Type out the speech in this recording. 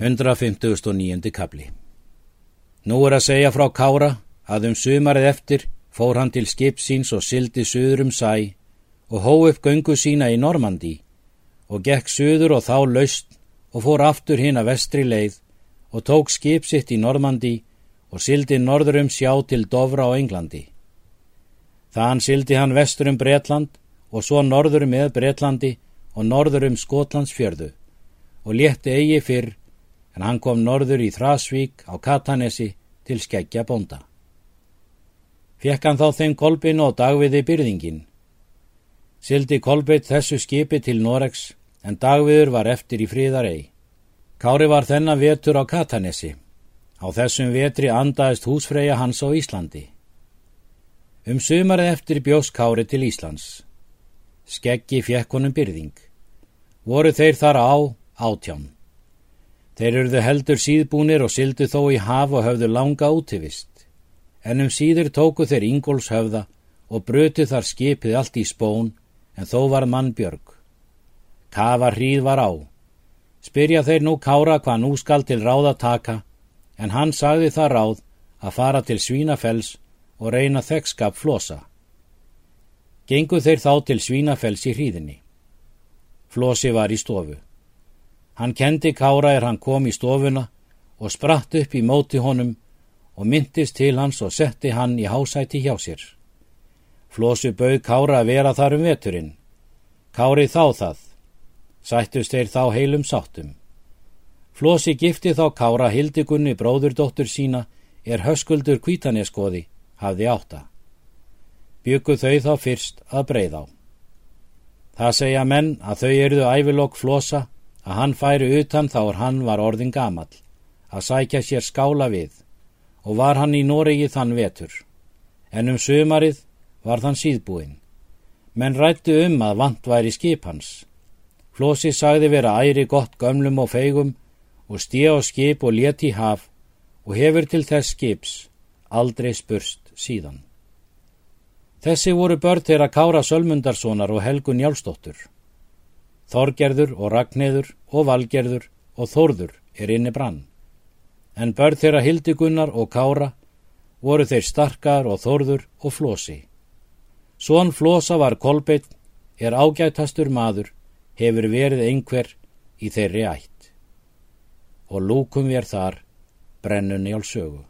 159. kapli Nú er að segja frá Kára að um sumarið eftir fór hann til skip síns og sildi söður um sæ og hó upp göngu sína í Normandi og gekk söður og þá laust og fór aftur hinn að vestri leið og tók skip sitt í Normandi og sildi norður um sjá til Dovra á Englandi. Þann sildi hann vestur um Bretland og svo norður með Bretlandi og norður um Skotlandsfjörðu og létti eigi fyrr en hann kom norður í Þrasvík á Katanesi til skeggja bonda. Fjekk hann þá þeim kolbin og dagviði byrðingin. Sildi kolbit þessu skipi til Noregs en dagviður var eftir í fríðarei. Kári var þennan vetur á Katanesi. Á þessum vetri andaðist húsfreyja hans á Íslandi. Um sumarið eftir bjós Kári til Íslands. Skeggi fjekk honum byrðing. Voru þeir þar á átján. Þeir eruðu heldur síðbúnir og sildu þó í haf og höfðu langa útivist. En um síður tóku þeir Ingóls höfða og brötu þar skipið allt í spón en þó var mann björg. Kafa hríð var á. Spyrja þeir nú kára hvað nú skal til ráða taka en hann sagði það ráð að fara til Svínafells og reyna þekkskap flosa. Gengu þeir þá til Svínafells í hríðinni. Flosi var í stofu. Hann kendi Kára er hann kom í stofuna og spratt upp í móti honum og myndist til hans og setti hann í hásæti hjá sér. Flósu bauð Kára að vera þar um veturinn. Kári þá það. Sættust þeir þá heilum sáttum. Flósi gifti þá Kára hildigunni bróðurdóttur sína er höskuldur kvítaneskoði, hafði átta. Byggu þau þá fyrst að breið á. Það segja menn að þau eruðu ævilokk Flósa að hann færi utan þá er hann var orðin gamall, að sækja sér skála við, og var hann í Noregi þann vetur. En um sömarið var þann síðbúinn. Menn rættu um að vant væri skip hans. Flósi sagði vera æri gott gömlum og feigum og stíða á skip og leti í haf og hefur til þess skips aldrei spurst síðan. Þessi voru börn þeirra Kára Sölmundarssonar og Helgun Jálsdóttur. Þorgerður og Ragnheður og Valgerður og Þórður er inni brann. En börn þeirra Hildigunnar og Kára voru þeir starkar og Þórður og Flósi. Svon Flósa var kolbeitt, er ágættastur maður, hefur verið einhver í þeirri ætt. Og lúkum við þar brennunni á sögu.